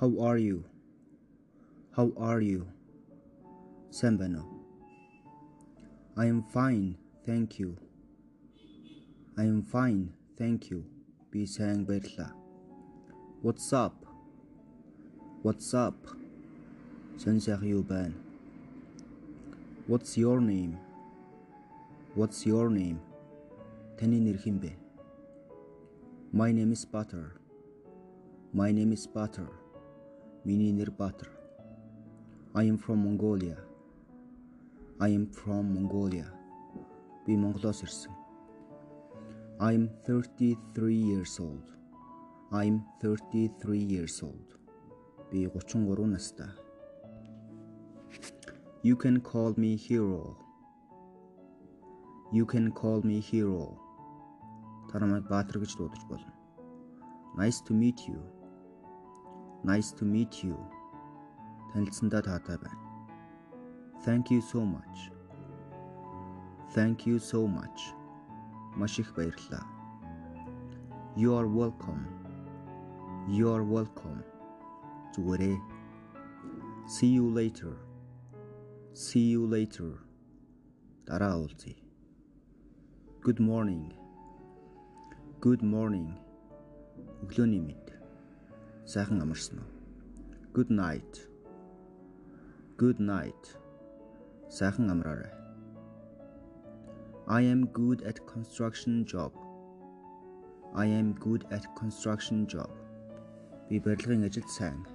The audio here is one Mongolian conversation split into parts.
How are you? How are you? Sembano. I am fine, thank you. I am fine, thank you. Bisang Betla. What's up? What's up? Sansaryuban. What's your name? What's your name? Taninirhimbe. My name is Butter. My name is Butter. Миний нэр Butter. I am from Mongolia. I am from Mongolia. Би Монголоос ирсэн. I'm 33 years old. I'm 33 years old. Би 33 настай. You can call me hero. You can call me hero. Та намайг Баатар гэж дуудаж болно. Nice to meet you. Nice to meet you. Танилцсандаа таатай байна. Thank you so much. Thank you so much. Маш их баярлалаа. You are welcome. You are welcome. Зүгээрээ. See you later. See you later. Дараа уулзъя. Good morning. Good morning. Өглөөний мэд. Сайхан амарсан уу? Good night. Good night. Сайхан амраарай. I am good at construction job. I am good at construction job. Би барилгын ажилд сайн.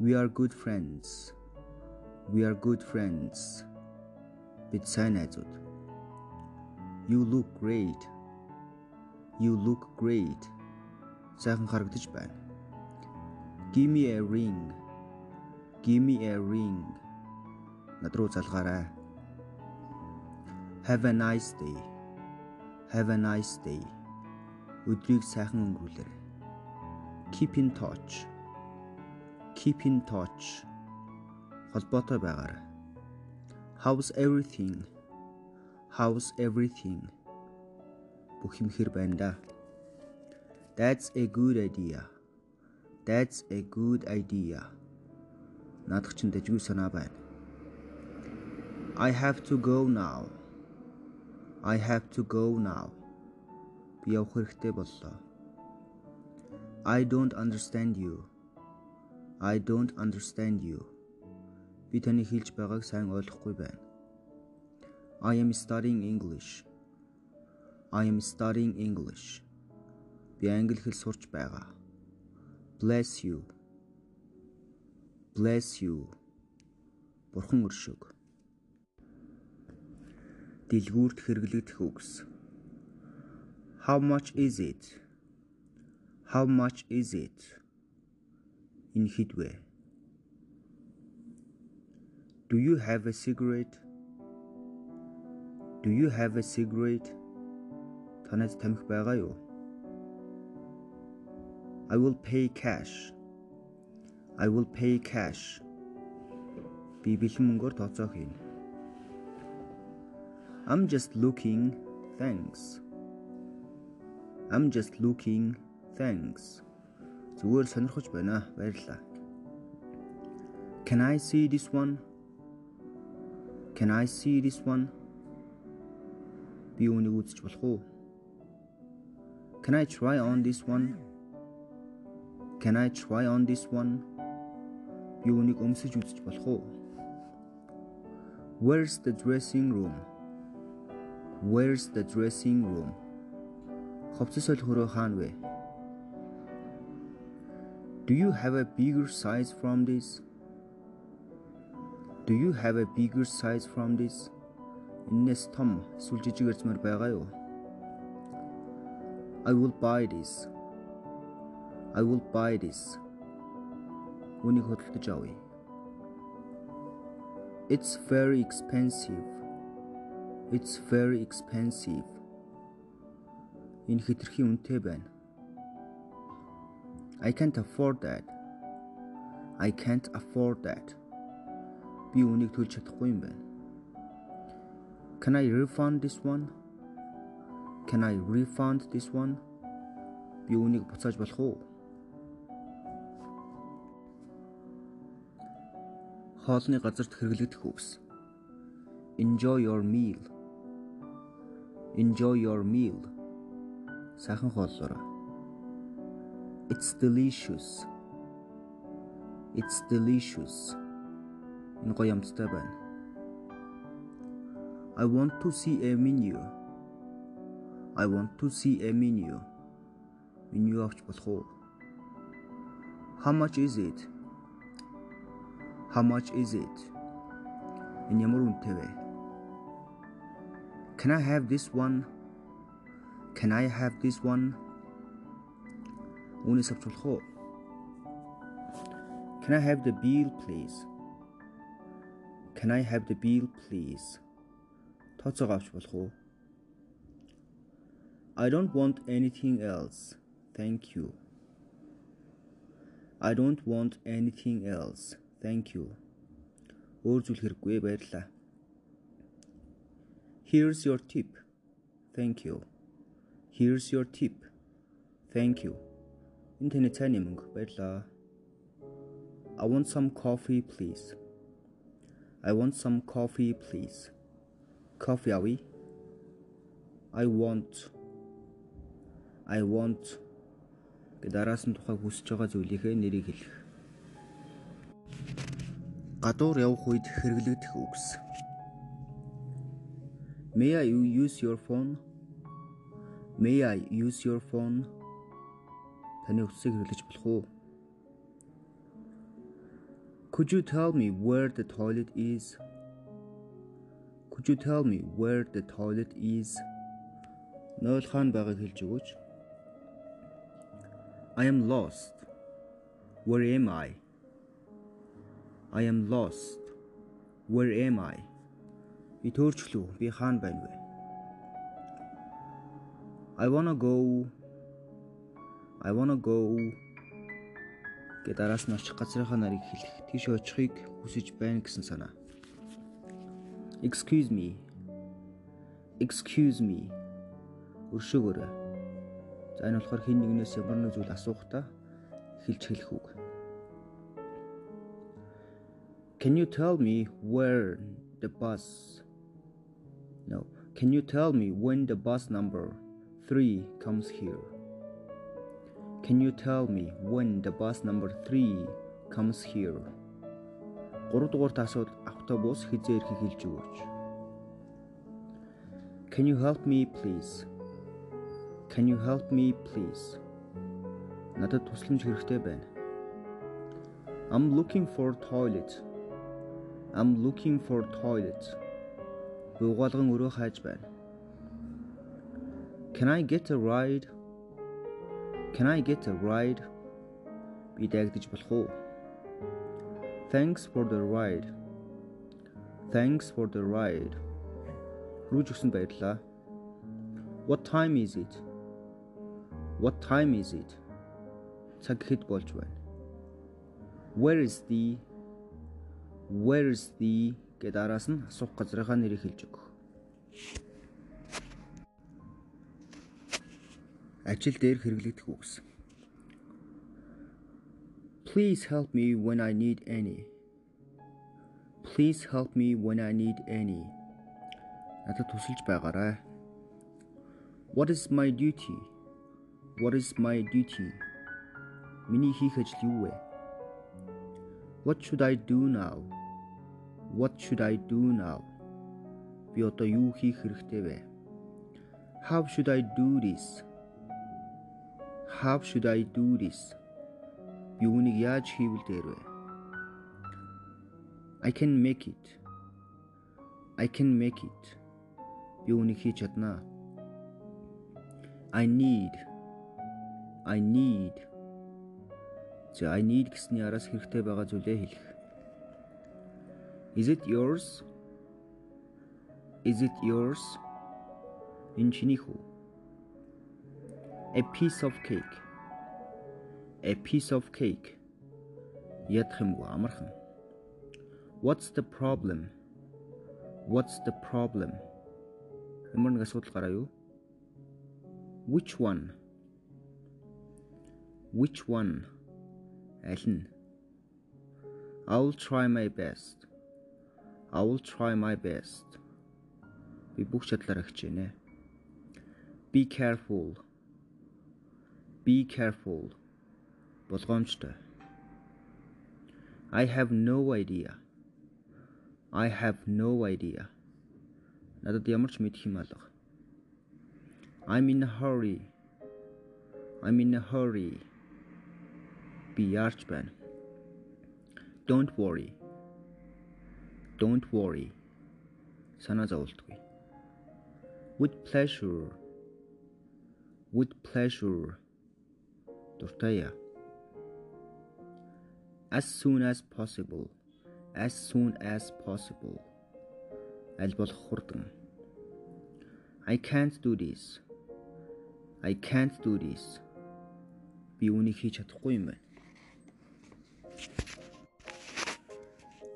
We are good friends. We are good friends. Бид сайн найзууд. You look great. You look great. Сайхан харагдаж байна. Give me a ring. Give me a ring. Над руу залгаарай. Have a nice day. Have a nice day. Өдрийг сайхан өнгөрүүлээрэй. Keep in touch. Keep in touch. Холбоотой байгаарай. How's everything? How's everything? Бүх юм хэр байна да? That's a good idea. That's a good idea. Наадах чинь дэжгүй санаа байна. I have to go now. I have to go now. Би явах хэрэгтэй боллоо. I don't understand you. I don't understand you. Би таны хэлж байгааг сайн ойлгохгүй байна. I am studying English. I am studying English. Би англи хэл сурч байгаа. Bless you. Bless you. Бурхан өршөг дэлгүүрт хэрэглэгдэх үгс. How much is it? How much is it? Энэ хідвэ. Do you have a cigarette? Do you have a cigarette? Танад тамхи байгаа юу? I will pay cash. I will pay cash. Би бэлэн мөнгөөр тооцоо хийнэ. I'm just looking, thanks. I'm just looking, thanks. Зүгээр сонирхож байна. Баярлалаа. Can I see this one? Can I see this one? Би үүнийг үзэж болох уу? Can I try on this one? Can I try on this one? Би үүнийг өмсөж үзэж болох уу? Where's the dressing room? Where's the dressing room? Ховцос соль хөрөө хаана вэ? Do you have a bigger size from this? Do you have a bigger size from this? Энэс том эсвэл жижиг эрзмэр байгаа юу? I will buy this. I will buy this. Үнийг хөдөлгөж авъя. It's very expensive. It's very expensive. Энэ хэтэрхий үнэтэй байна. I can't afford that. I can't afford that. Би үнийг төлж чадахгүй юм байна. Can I refund this one? Can I refund this one? Би үнийг буцааж болох уу? хоолны газарт хэрэглэгдэх үгс. Enjoy your meal. Enjoy your meal. Сайхан хооллоорой. It's delicious. It's delicious. Энэ гоё амттай байна. I want to see a menu. I want to see a menu. Меню авч болох уу? How much is it? How much is it? Энэ ямар үнэтэй вэ? Can I have this one? Can I have this one? Үнээс авч болох уу? Can I have the bill please? Can I have the bill please? Тооцоог авч болох уу? I don't want anything else. Thank you. I don't want anything else. Thank you. Өөр зүйл хэрэггүй баярлалаа. Here's your tip. Thank you. Here's your tip. Thank you. Энэ таны цайны мөнгө баярлалаа. I want some coffee please. I want some coffee please. Coffee авъя. I want I want гэ дараас нь тухай хүсэж байгаа зүйлийнхээ нэрийг хэлэх. Гадуур явах үед хэрэглэгдэх үгс. May I use your phone? May I use your phone? Таны утсыг хэрэглэж болох уу? Could you tell me where the toilet is? Could you tell me where the toilet is? Нойл хаан байгааг хэлж өгөөч. I am lost. Where am I? I am lost. Where am I? Би төөрчлөө. Би хаана байна вэ? I wanna go. I wanna go гэ дараас нь очих газрынхаа нарыг хэлэх. Тийш очихыг хүсэж байна гэсэн санаа. Excuse me. Excuse me. Өршөөгөөрэй. За энэ болохоор хин нэгнээс ямар нэг зүйл асуухдаа хэлж хэлэх үг. Can you tell me where the bus No. Can you tell me when the bus number 3 comes here? Can you tell me when the bus number 3 comes here? 3 дугаарт асууд автобус хизээ ирэхийг хэлж өгөөч. Can you help me please? Can you help me please? Надад тусламж хэрэгтэй байна. I'm looking for toilet. I'm looking for toilet. Би угаалган өрөө хайж байна. Can I get a ride? Can I get a ride? Би дайгдаж болох уу? Thanks for the ride. Thanks for the ride. Рүүж өгсөн баярлалаа. What time is it? What time is it? Цаг хэд болж байна? Where is the Where is the гэдэг араас нь асуух газрынхаа нэрийг хэлж өгөх. ажил дээр хэрэглэгдэх үгс. Please help me when I need any. Please help me when I need any. Надад тусалж байгаарай. What is my duty? What is my duty? Миний хийх ажил юу вэ? What should I do now? What should I do now? Би одоо юу хийх хэрэгтэй вэ? How should I do this? How should I do this? Би үүнийг яаж хийвэл дээр вэ? I can make it. I can make it. Би үүнийг хийж чаднаа. I need. I need. За I need гэсний араас хэрэгтэй байгаа зүйлээ хэлэх. Is it yours? Is it yours? Энэ чиний хүү? a piece of cake a piece of cake ядах юм уу амархан what's the problem what's the problem ямар нэг асуудал гараа юу which one which one Аль нь I will try my best. I will try my best. Би бүх чадлаараа хичээнэ. Be careful. Be careful. Болгоомжтой. I have no idea. I have no idea. Надад ямар ч мэдэх юм алга. I'm in a hurry. I'm in a hurry. Би яарч байна. Don't worry. Don't worry. Санаа зовлтгүй. With pleasure. With pleasure. Дуртайя. As soon as possible. As soon as possible. Аль болох хурдан. I can't do this. I can't do this. Би үүнийг хийж чадахгүй юм байна.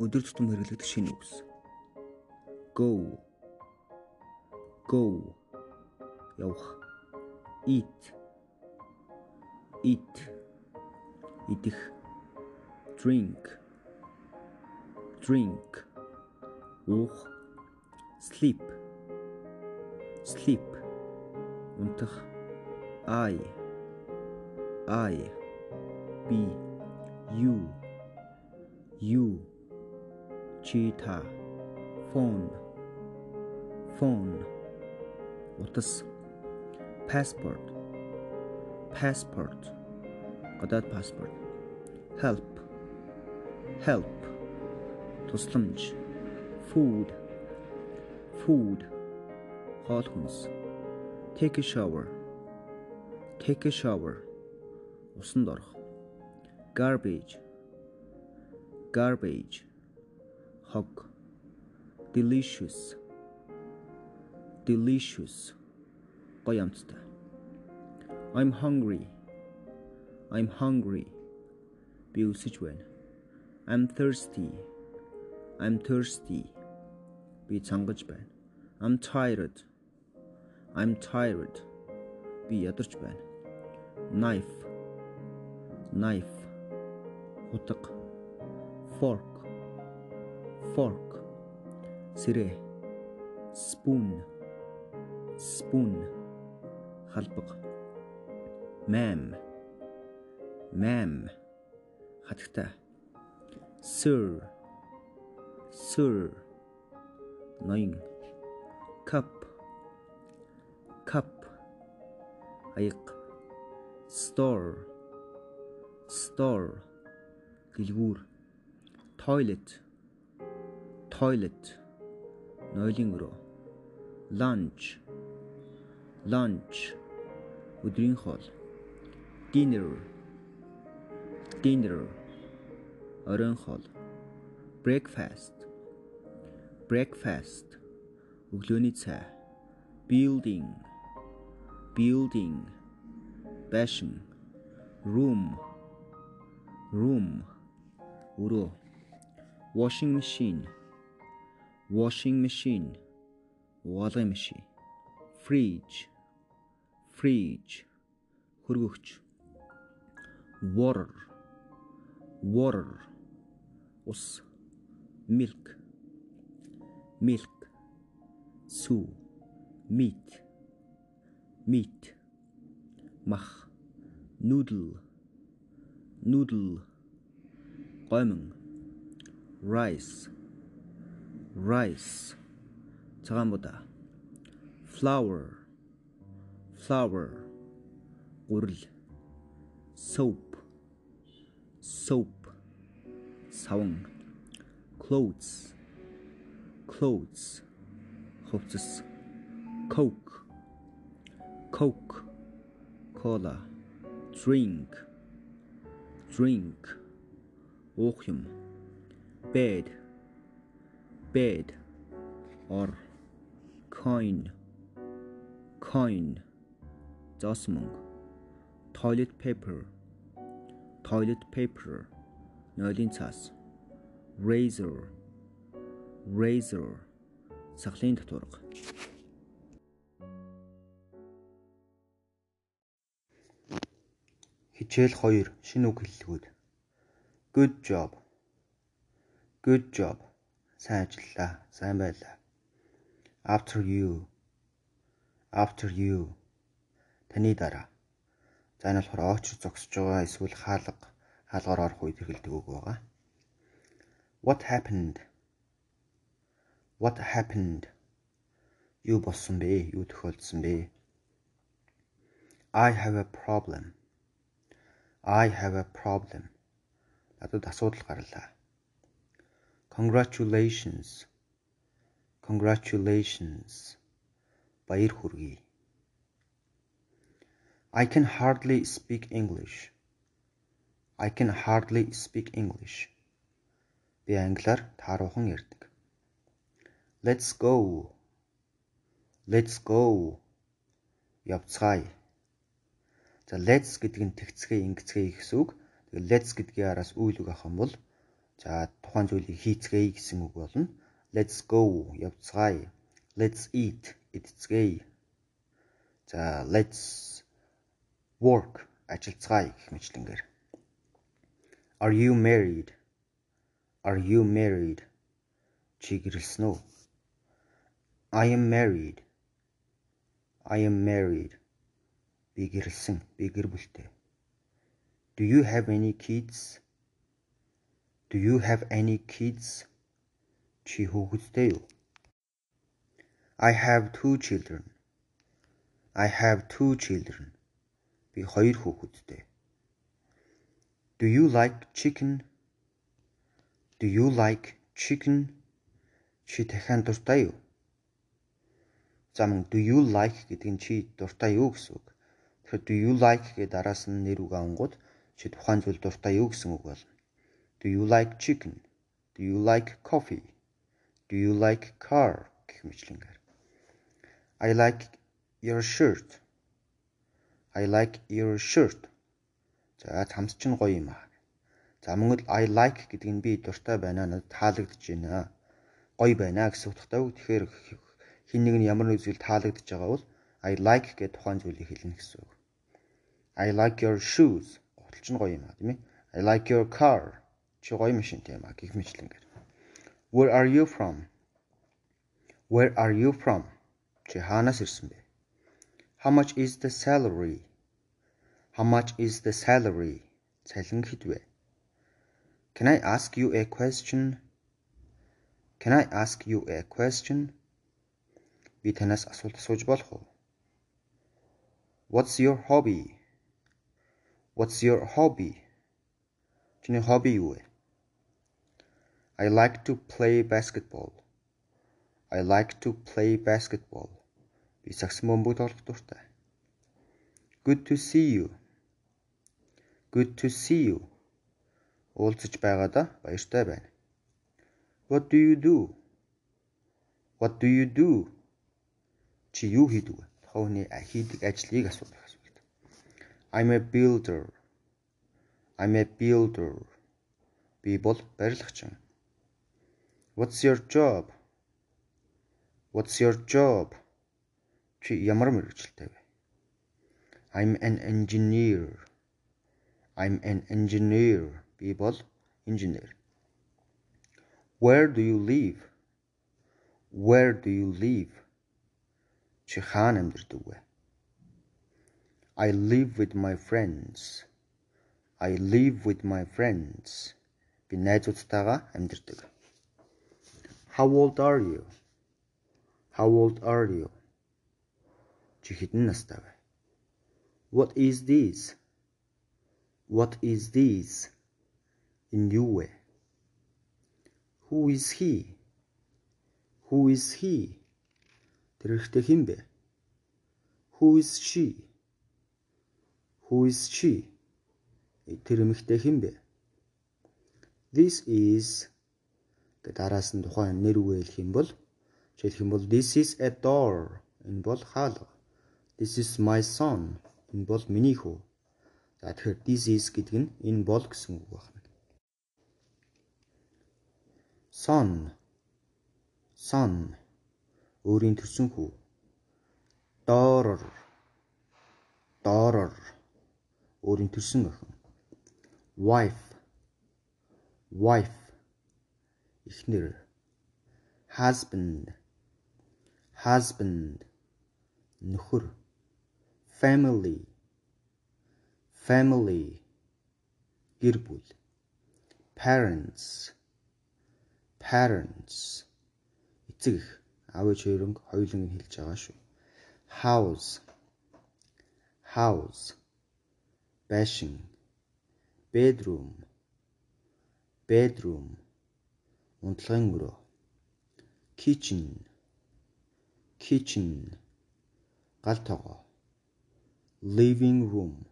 Өдөр тутам хэрэглэгдэх шинэ үгс. Go. Go. Явах. Eat. Eat. Идэх. Drink. Drink. Уух. Sleep. Sleep. Унтах. I I be you you cheetah phone phone утас passport passport гадаад passport help help тусламж food food хоол хүнс take a shower Take a shower. Усанд орох. Garbage. Garbage. Hog. Delicious. Delicious. Гоё амттай. I'm hungry. I'm hungry. Би өсөж байна. I'm thirsty. I'm thirsty. Би цангаж байна. I'm tired. I'm tired. Би ядарч байна knife knife хутга fork fork. Сэрэ. Spoon. Spoon. Халбаг. Ma'am ma'am хатагтай. Sir. Sir. Ноён. Cup. Cup. Аяг. Store. Store. Дэлгүүр. Toilet toilet. Нойлын өрөө. Lunch. Lunch. Өдрийн хоол. Dinner. Dinner. Оройн хоол. Breakfast. Breakfast. Өглөөний цай. Building. Building. Байшин room. Room. Өрөө. Washing machine washing machine угаалгын машин fridge fridge хөргөгч water water ус milk milk сүү meat meat мах noodle noodle гомон rice rice. 차가보다. Flower. Flower. 오일 soap. soap. 사원 clothes. clothes. 호프스. coke. coke. cola. drink. drink. opium bed. Bed or coin coin зоос мөнгө toilet paper toilet paper нойлын цаас razor razor сахлын татварга Хичээл 2 шинэ үг хэллэгүүд. Good job. Good job. Сайн ажиллаа. Сайн байлаа. After you. After you. Таны дараа. За энэ болохоор очр зогсож байгаа эсвэл хаалга хаалгаар орох үед хэрэгэлдэг үг байгаа. What happened? What happened? Юу болсон бэ? Юу тохиолдсон бэ? I have a problem. I have a problem. Надад асуудал гарлаа. Congratulations. Congratulations. Баяр хүргэе. I can hardly speak English. I can hardly speak English. Би англиар тааруухан ярьдаг. Let's go. Let's go. Явцгаая. За let's гэдэг нь тэгцгээ ингэцгээ гэсэн үг. Тэгээ let's гэдгийн араас үйл үг авах юм бол за тухайн зүйлийг хийцгээе гэсэн үг болно. Let's go явцгаая. Let's eat идцгээе. За let's work ажиллацгаая гэх мэтлэнгээр. Are you married? Are you married? Чи гэрэлсэн үү? I am married. I am married. Би гэрэлсэн. Би гэр бүлтэй. Do you have any kids? Do you have any kids? Чи хүүхэдтэй юу? I have two children. I have two children. Би хоёр хүүхэдтэй. Do you like chicken? Do you like chicken? Чи дахиад дуртай юу? За мөн do you like гэдэг нь чи дуртай юу гэсэн үг. Тэгэхээр do you like гэдэг араас нь нэр үг ангууд чи тухайн зүйл дуртай юу гэсэн үг болно. Do you like chicken? Do you like coffee? Do you like car гэх мэтлэнгээр. I like your shirt. I like your shirt. За цамц чинь гоё юм аа. За мөн л I like гэдэг нь би дуртай байна надад таалагдж байна. Гоё байна гэсэн утгатай үг. Тэгэхээр хин нэг нь ямар нэг зүйл таалагдж байгаа бол I like гэдэг тухайн зүйлийг хэлнэ гэсэн үг. I like your shoes. Гутал чинь гоё юм аа тийм ээ. I like your car. Чи гоё машинтай юм аа гэх мэтлэнгээр. Where are you from? Where are you from? Чи хаанаас ирсэн бэ? How much is the salary? How much is the salary? Цалин хэд вэ? Can I ask you a question? Can I ask you a question? Би танаас асуулт асууж болох уу? What's your hobby? What's your hobby? Чиний хобби юу вэ? I like to play basketball. I like to play basketball. Би саксофон тоглох дуртай. Good to see you. Good to see you. Уулзаж байгаадаа баяртай байна. What do you do? What do you do? Чи юу хийдэг вэ? Тохооны хийдэг ажлыг асуудаг. I'm a builder. I'm a builder. Би бол барилгачин. What's your job? What's your job? Чи ямар мэргэжилтэй вэ? I'm an engineer. I'm an engineer. Би бол инженер. Where do you live? Where do you live? Чи хаана амьдардаг вэ? I live with my friends. I live with my friends. Би найзуудтайгаа амьдардаг. How old are you? How old are you? Чи хэдэн настай вэ? What is this? What is this? Энэ юу вэ? Who is he? Who is he? Тэр ихтэй хэн бэ? Who is she? Who is she? Тэр эмэгтэй хэн бэ? This is гэдэг араас нь тухайн нэр үгээ хэлэх юм бол жишээлх юм бол this is a door энэ бол хаалга. This is my son энэ бол миний хүү. За тэгэхээр this is гэдэг нь энэ бол гэсэн үг байна. Son son өөрийн төрсөн хүү. Доорор доорор өөрийн төрсөн охин. Wife wife эхнэр. Husband. Husband. Нөхөр. Family. Family. Гэр бүл parents. Parents. Эцэг эх аав ээж хоёрын хоёуланг нь хэлж байгаа шүү. House. House. Байшин bedroom. Bedroom унтлагын өрөө. Kitchen kitchen гал тоогоо living room.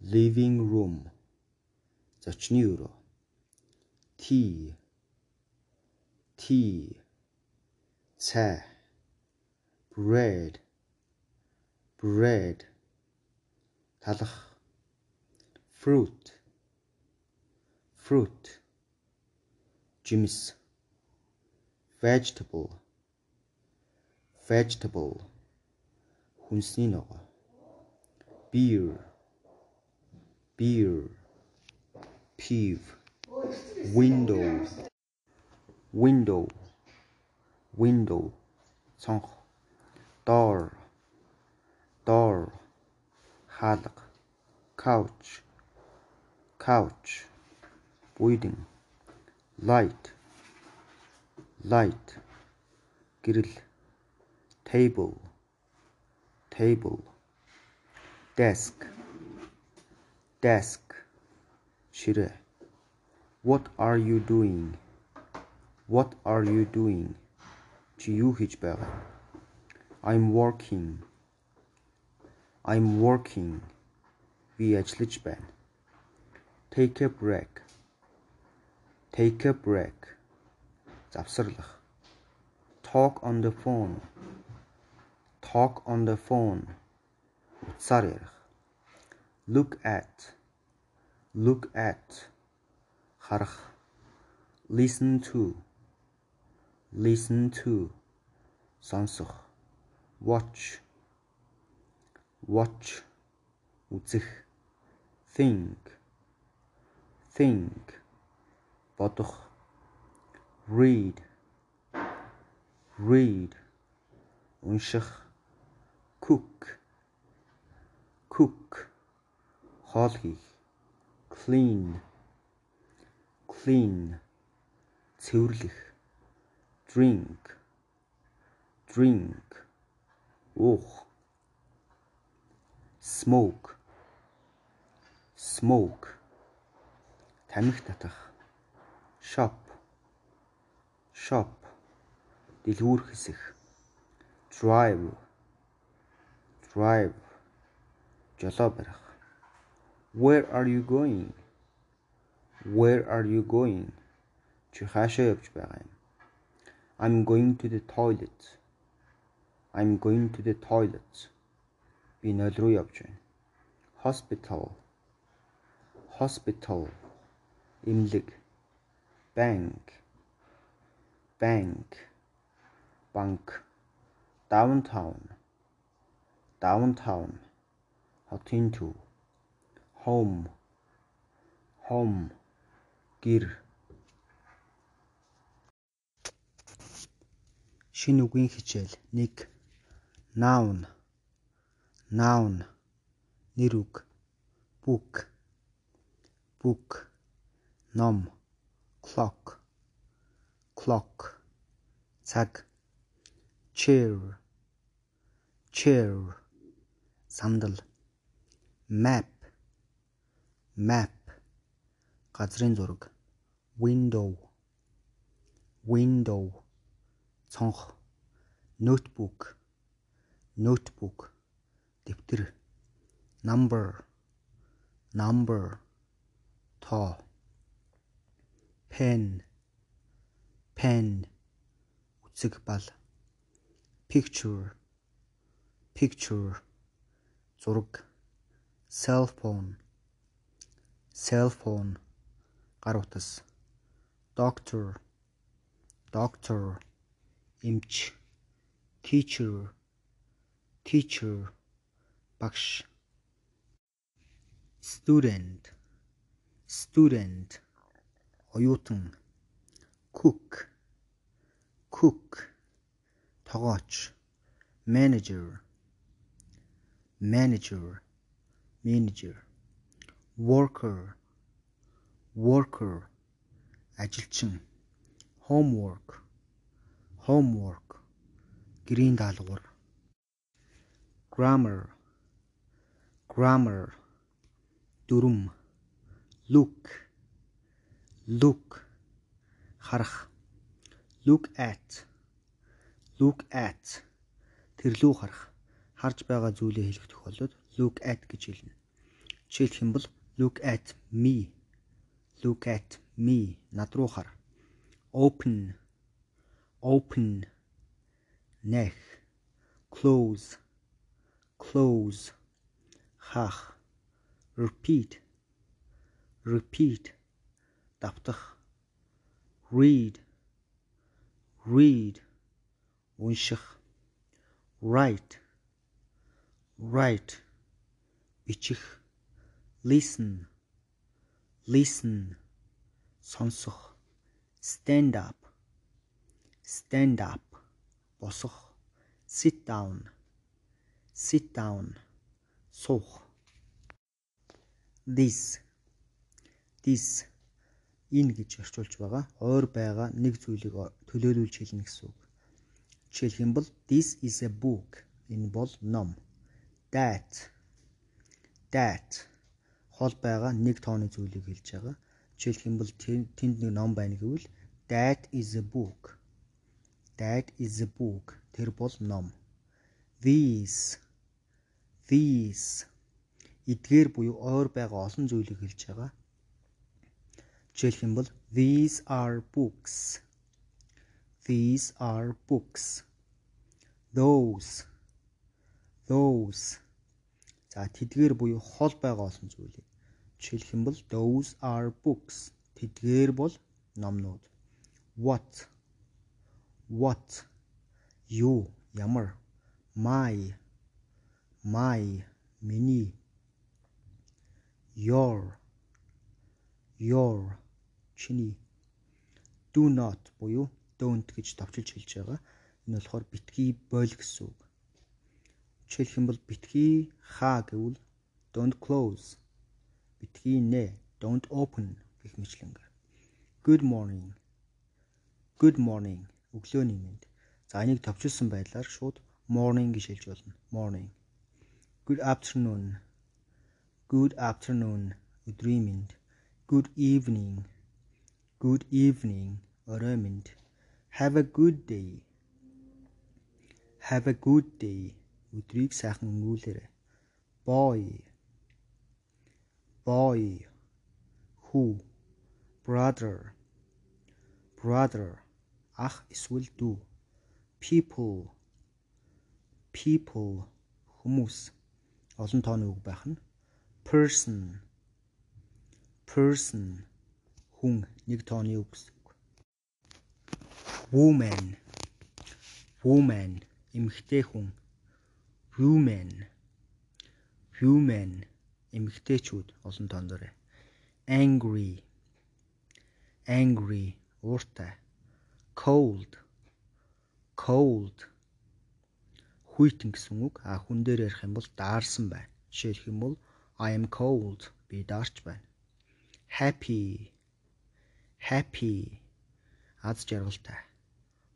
Living room. Зочны өрөө. Tea tea цай bread. Bread. Талах. Fruit. Fruit Jimmy's vegetable vegetable Hunsino beer beer peeve window window window 窗户 door door haddock couch couch building light light grill table table desk desk Shire What are you doing? What are you doing? Çiyu hiç I'm working. I'm working. Viyaclıç ben. Take a break. take a break завсарлах talk on the phone talk on the phone утсаар ярих look at look at харах listen to listen to сонсох watch watch үзэх think think Бодох. Read. Read. Унших. Cook. Cook. Хоол хийх. Clean. Clean. Цэвэрлэх. Drink. Drink. Уух. Smoke. Smoke. Тамхи татах shop shop дэлгүүр хэсэх drive drive жолоо барих where are you going where are you going чи хаашаа явж байгаа юм i'm going to the toilet i'm going to the toilet би нойл руу явж байна hospital hospital эмнэлэг bank. Bank. Банк downtown. Downtown. Хотын төв home. Home. Гэр шинэ үгийн хичээл 1 noun. Noun. Нэр үг book. Book. Ном clock clock цаг chair chair сандал map map газрын зураг window window цонх notebook notebook дэвтэр number number тоо pen. Pen. Үсэг бал. Picture. Picture. Зураг. Cell phone. Cell phone. Гар утас. Doctor. Doctor. Эмч. Teacher. Teacher. Багш. Student. Student оюутан. Cook. Cook. Тогооч. Manager. Manager. Manager. Worker. Worker. Ажилчин. Homework. Homework. Гэрийн даалгавар. Grammar. Grammar. Дүрм. Look look. Харах. Look at. Look at. Тэрлүү харах. Харж байгаа зүйлээ хэлэх тохиолдолд look at гэж хэлнэ. Жишээлх юм бол look at me. Look at me. Над руу хар. Open. Open. Нэх. Close. Close. Хаах repeat. Repeat давтах read read унших write write бичих listen listen сонсох stand up stand up босох sit down sit down суух this this Энэ гэж орчуулж байгаа ойр байгаа нэг зүйлийг төлөөлүүлж хэлнэ гэсэн үг. Жишээлх юм бол this is a book энэ бол ном. That that хол байгаа нэг тооны зүйлийг хэлж байгаа. Жишээлх юм бол тэнд нэг ном байна гэвэл that is a book. That is a book. Тэр бол ном. These these эдгээр буюу ойр байгаа олон зүйлийг хэлж байгаа. Жишээлх юм бол these are books. These are books. Those. Those. За тэдгээр буюу хол байгаа олон зүйлийг жишээлх юм бол those are books. Тэдгээр бол номнууд. What? What? Юу ямар? My. My. Миний. Your. Your чиний do not буюу don't гэж товчилж хэлж байгаа. Энэ болохоор битгий бойл гэсэн үг. Жишээлх юм бол битгий хаа гэвэл don't close. Битгий нэ don't open гэх мэтлэнгээр. Good morning. Good morning. Өглөөний мэнд. За энийг товчилсан байдлаар шууд morning гэж хэлж болно. Morning. Good afternoon. Good afternoon. Өдрийн мэнд. Good evening. Good evening. Орой мэнд. Have a good day. Have a good day. Өдрийг сайхан өнгөрүүлээрэй. Boy. Boy. Who? Brother. Brother. Ах эсвэл дүү. People. People. Хүмүүс. Олон тооны үг байх нь. Person person Хүн нэг тооны үг гэсэн үг. Woman woman эмэгтэй хүн. Women women эмэгтэйчүүд олон тооноор. Angry angry ууртай. Cold cold хүйтэн гэсэн үг. А хүн дээр ярих юм бол даарсан байна. Жишээлх юм бол I am cold би даарч байна happy happy. Аз жаргалтай.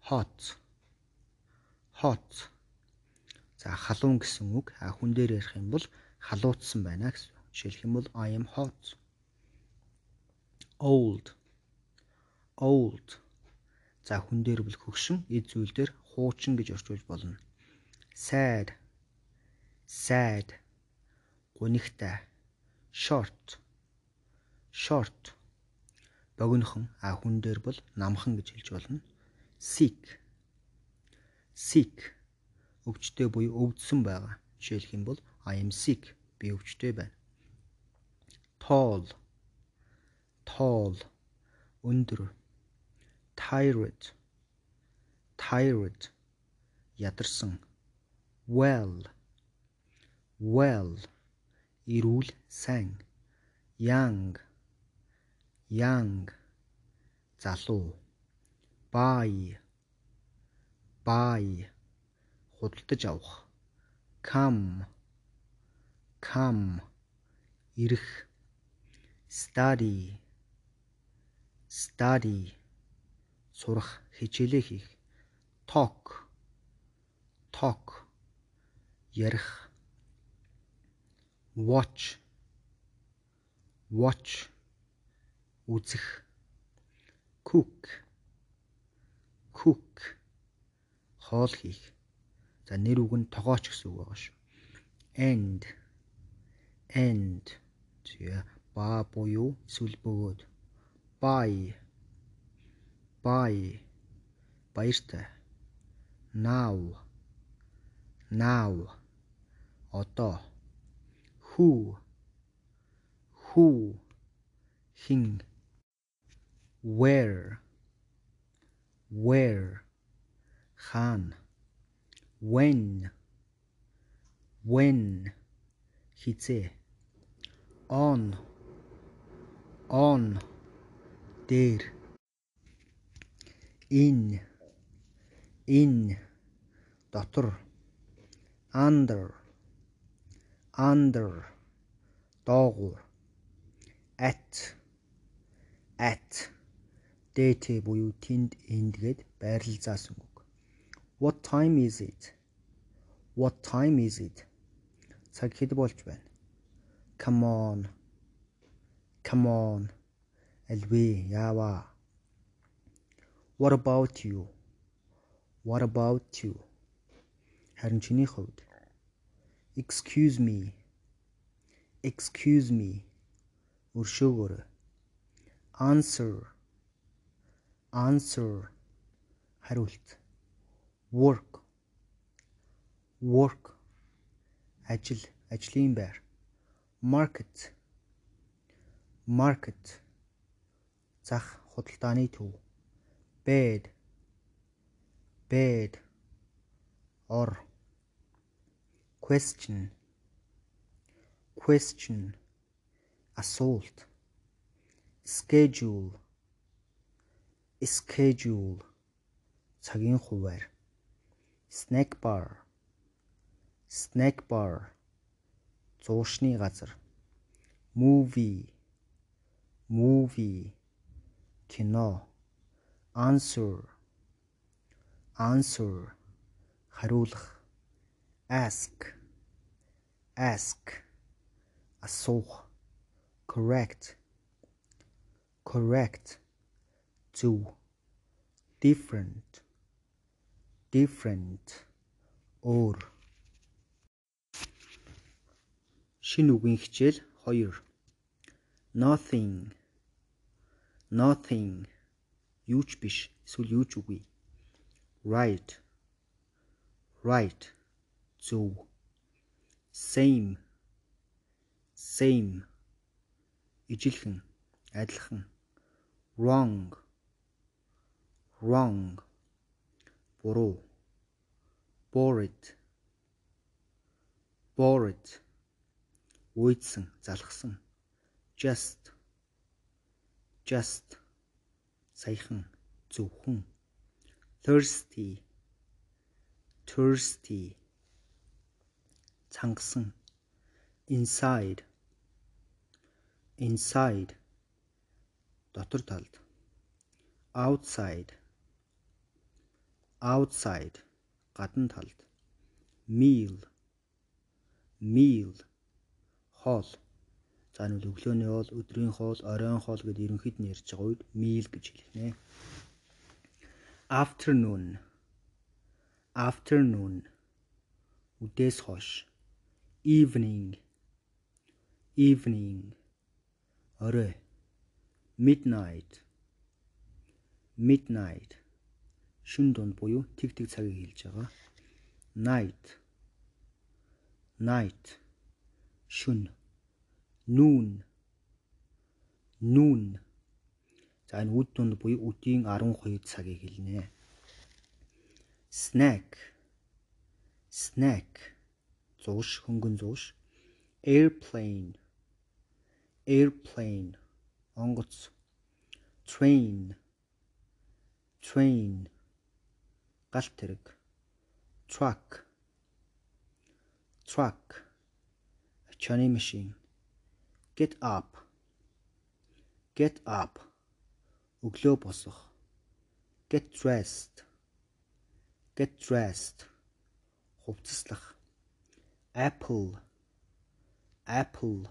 Hot. Hot. За халуун гэсэн үг. А хүн дээр ярих юм бол халуутсан байна гэсэн. Жишээлх юм бол I am hot. Old. Old. За хүн дээр бол хөгшин эд зүйл дээр хуучин гэж орчуулж болно. sad. Sad. Гунигтай. Short. Short богинохон а хүн дээр бол намхан гэж хэлж болно. sick sick өвчтөе буюу өвдсөн байгаа. Жишээлх юм бол I am sick. Би өвчтөе байна. tall. Tall. Өндөр. Tired. Tired. Ядарсан well. Well. Эрүүл сайн. Young young. Залуу. Buy. Buy. Худалдаж авах. Come. Come. Ирэх. Study. Study. Сурах хичээлээ хийх. Talk. Talk. Ярих. Watch. Watch үзэх. Cook. Cook. Хоол хийх. За нэр үг нь тогооч гэсэн үг байгаа шүү. End end тэгээ ба буюу эсвэл бөгөөд. Buy. Buy. Баяртай. Now. Now. Одоо. Who. Who. Хин where? Where? Хаана when? When? Хизээ on. On. Дээр in. In. Дотор under. Under. Доогуур at. At дээтэй буюу тэнд энд гээд байрлал заасан үг. What time is it? What time is it? Цаг хэд болж байна? Come on. Come on. Алвэ яава. What about you? What about you? Харин чиний хувьд Excuse me. Excuse me. Өршөөгөөрэй. Answer. Answer. Хариулт. Work. Work. Ажил, ажлын байр. Market. Market. Зах, худалдааны төв. Bed. Bed. Ор question question assault schedule schedule цагийн хуваар. Snack bar snack bar зуушны газар. Movie movie кино. Answer answer хариулах. Ask ask асуух. Correct correct to different. Different. Өөр. Шинэ үгийн хичээл 2 nothing. Nothing. Юу ч биш. Эсвэл юу ч үгүй. Right. Right. Зөв. Same. Same. Ижилхэн адилхан. Wrong wrong буруу bored bored уйдсан залхсан just just саяхан зөвхөн thirsty thirsty цангасан inside inside дотор талд outside outside гадна талд. Meal meal хоол. За нэг өглөөний хоол өдрийн хоол оройн хоол гэдээ ерөнхийд нь ярьж байгаа үед meal гэж хэлнэ. Afternoon afternoon үдээс хойш. Evening evening орой. Midnight midnight шүн дунд буюу тэг тэг цагийг хэлж байгаа. Night. Night. Шүн. Noon. Noon. За энэ үд дунд буюу өдийн 12 цагийг хэлнэ. Snack. Snack. Зууш хөнгөн зууш airplane. Airplane. Онгоц. Train. Train галт тэрэг. Truck truck ачааны машин get up. Get up. Өглөө босох. Get dressed. Get dressed. Хувцаслах. Apple. Apple.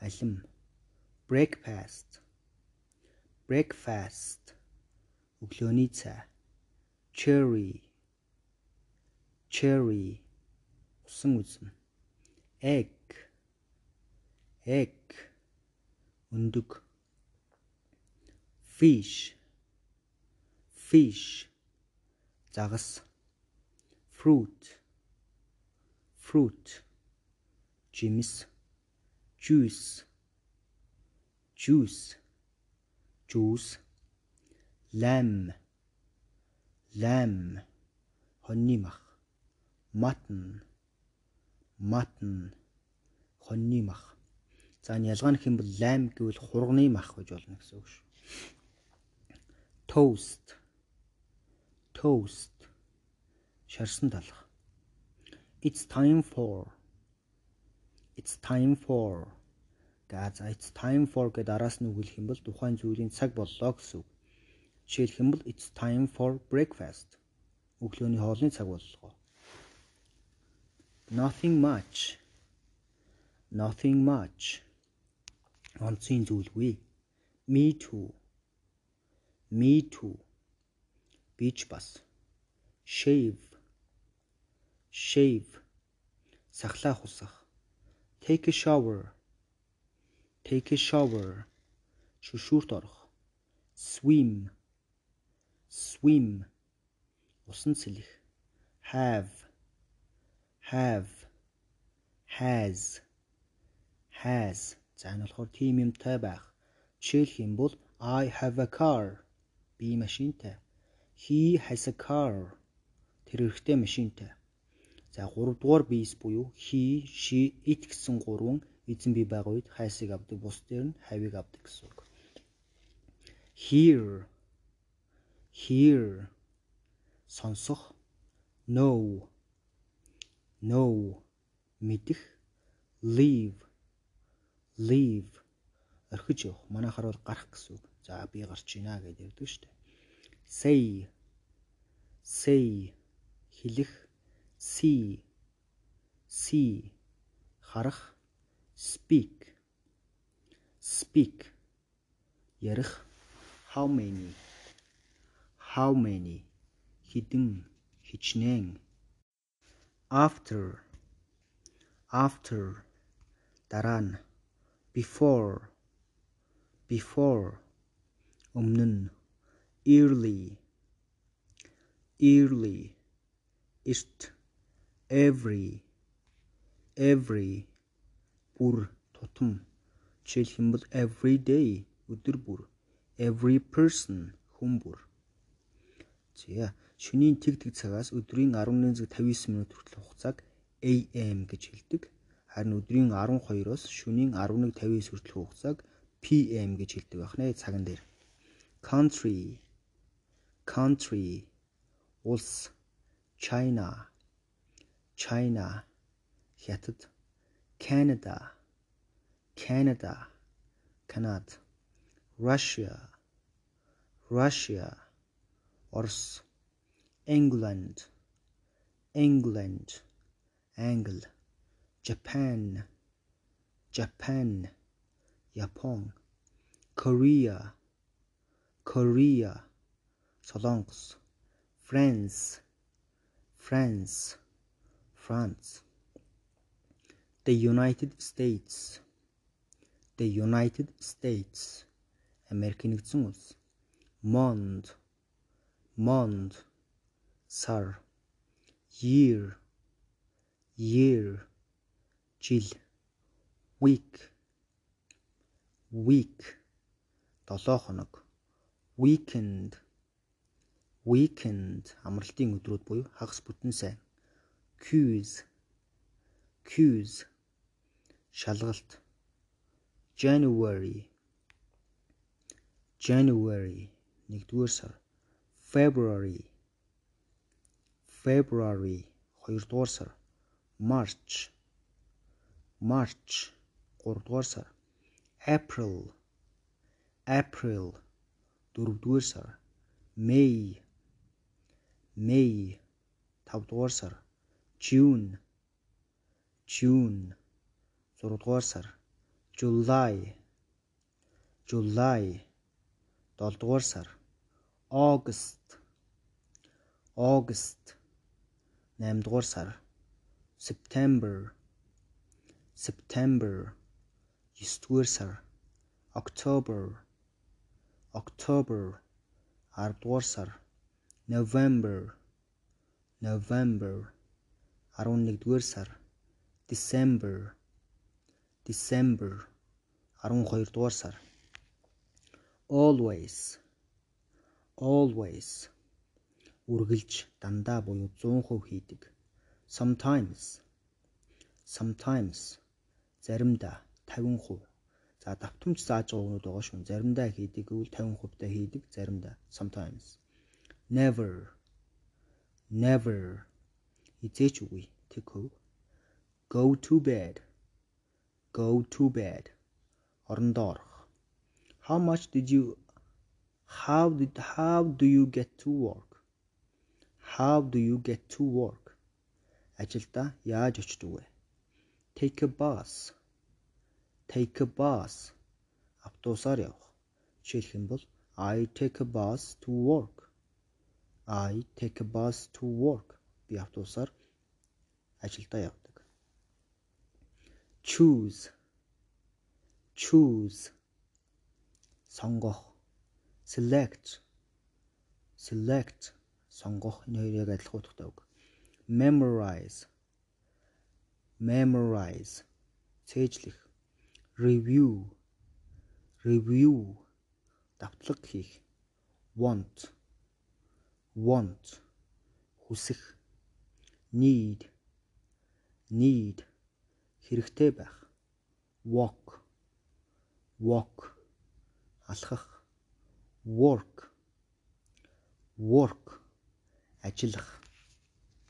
Алим. Breakfast. Breakfast. Өглөөний цай cherry. Cherry. 무슨 egg. Egg. unduk fish. Fish. 작았어. Fruit. Fruit. Jims. juice. Juice. Juice. Lamb. Lamb хоньны мах mutton mutton хоньны мах за энэ ялгаа нь хэм бол lamb гэвэл хурганы мах гэж болно гэсэн үг шүү. Toast toast шарсан талах it's time for it's time for. Гэж it's time for гэдээ араас нь үгэлэх юм бол тухайн зүйлийн цаг боллоо гэсэн үг. Жишээлх юм бол it's time for breakfast. Өглөөний хоолны цаг боллоо. Nothing much. Nothing much. Онцгийн зүйлгүй. Me too. Me too. Би ч бас. Shave. Shave. Сахлах усах. Take a shower. Take a shower. Шүшүүрт орох. Swim. Swim. Усан сэлэх. Have. Have. Has. Has. За энэ болохоор тийм юмтай байх. Жишээлх юм бол I have a car. Би машинтай. He has a car. Тэр хэрэгтэй машинтай. За 3 дугаар биес буюу he, she, it гэсэн гурван эзэн бий байгаа үед хайсыг авдаг бус дээр нь хавийг авдаг гэсэн үг. Here here сонсох no no мэдэх leave leave орхиж явах манайхаар бол гарах гэсэн үг. За би гарч ийна гэж ярьдаг шүү дээ. say say хэлэх see see харах speak speak ярих how many how many хідэн хичнээн after after дараа нь before before өмнө нь early early erт every every бүр тутам жишээлх юм бол every day өдөр бүр every person хүн бүр Зя шөнийн тэг тэг цагаас өдрийн 11:59 минут хүртэл хугацааг AM гэж хэлдэг. Харин өдрийн 12-оос шөнийн 11:59 хүртэл хугацааг PM гэж хэлдэг байна цаган дээр. Country. Country. Улс. China. China. Хятад. Canada, Canada, Канад, Russia, Russia, or England, England, angle, Japan, Japan, Japan, Korea, Korea, Solongs, France, France, France, the United States, the United States, American Mond, Month сар Year Year жил Week Week 7 хоног Weekend Weekend амралтын өдрүүд буюу хагас бүтэн сайн Quiz Quiz шалгалт January January 1-р сар February. February 2 дугаар сар. March. March 3 дугаар сар. April. April 4 дугаар сар. May. May 5 дугаар сар. June. June 6 дугаар сар. July. July 7 дугаар сар. August August 8 дугаар сар September September 9 дугаар сар October October 10 дугаар сар November November 11 дугаар сар December December 12 дугаар сар always always үргэлж дандаа буюу 100% хийдэг. Sometimes sometimes заримдаа 50% за давтамж зааж байгаа өгнүүд байгаа шүү заримдаа хийдэг гэвэл 50% та хийдэг заримдаа. Sometimes. Never never. Хизээч үгүй. Тэхв go to bed. Go to bed. Орондоо орох. How much did you how did how do you get to work how do you get to work? Ажилдаа яаж очдог вэ take a bus. Take a bus. Автобусаар явах. Жишээлх юм бол I take a bus to work. I take a bus to work. Би автобусаар ажилдаа явдаг. choose. Choose. Сонгох. Select. Select сонгох энэ хоёр яг адилхан утгатай үг. memorize. Memorize. Цээжлэх. Review. Review. Давтлаг хийх. Want. Want. Хүсэх. Need. Need. Хэрэгтэй байх. Walk. Walk. Алхах. Work. Work ажиллах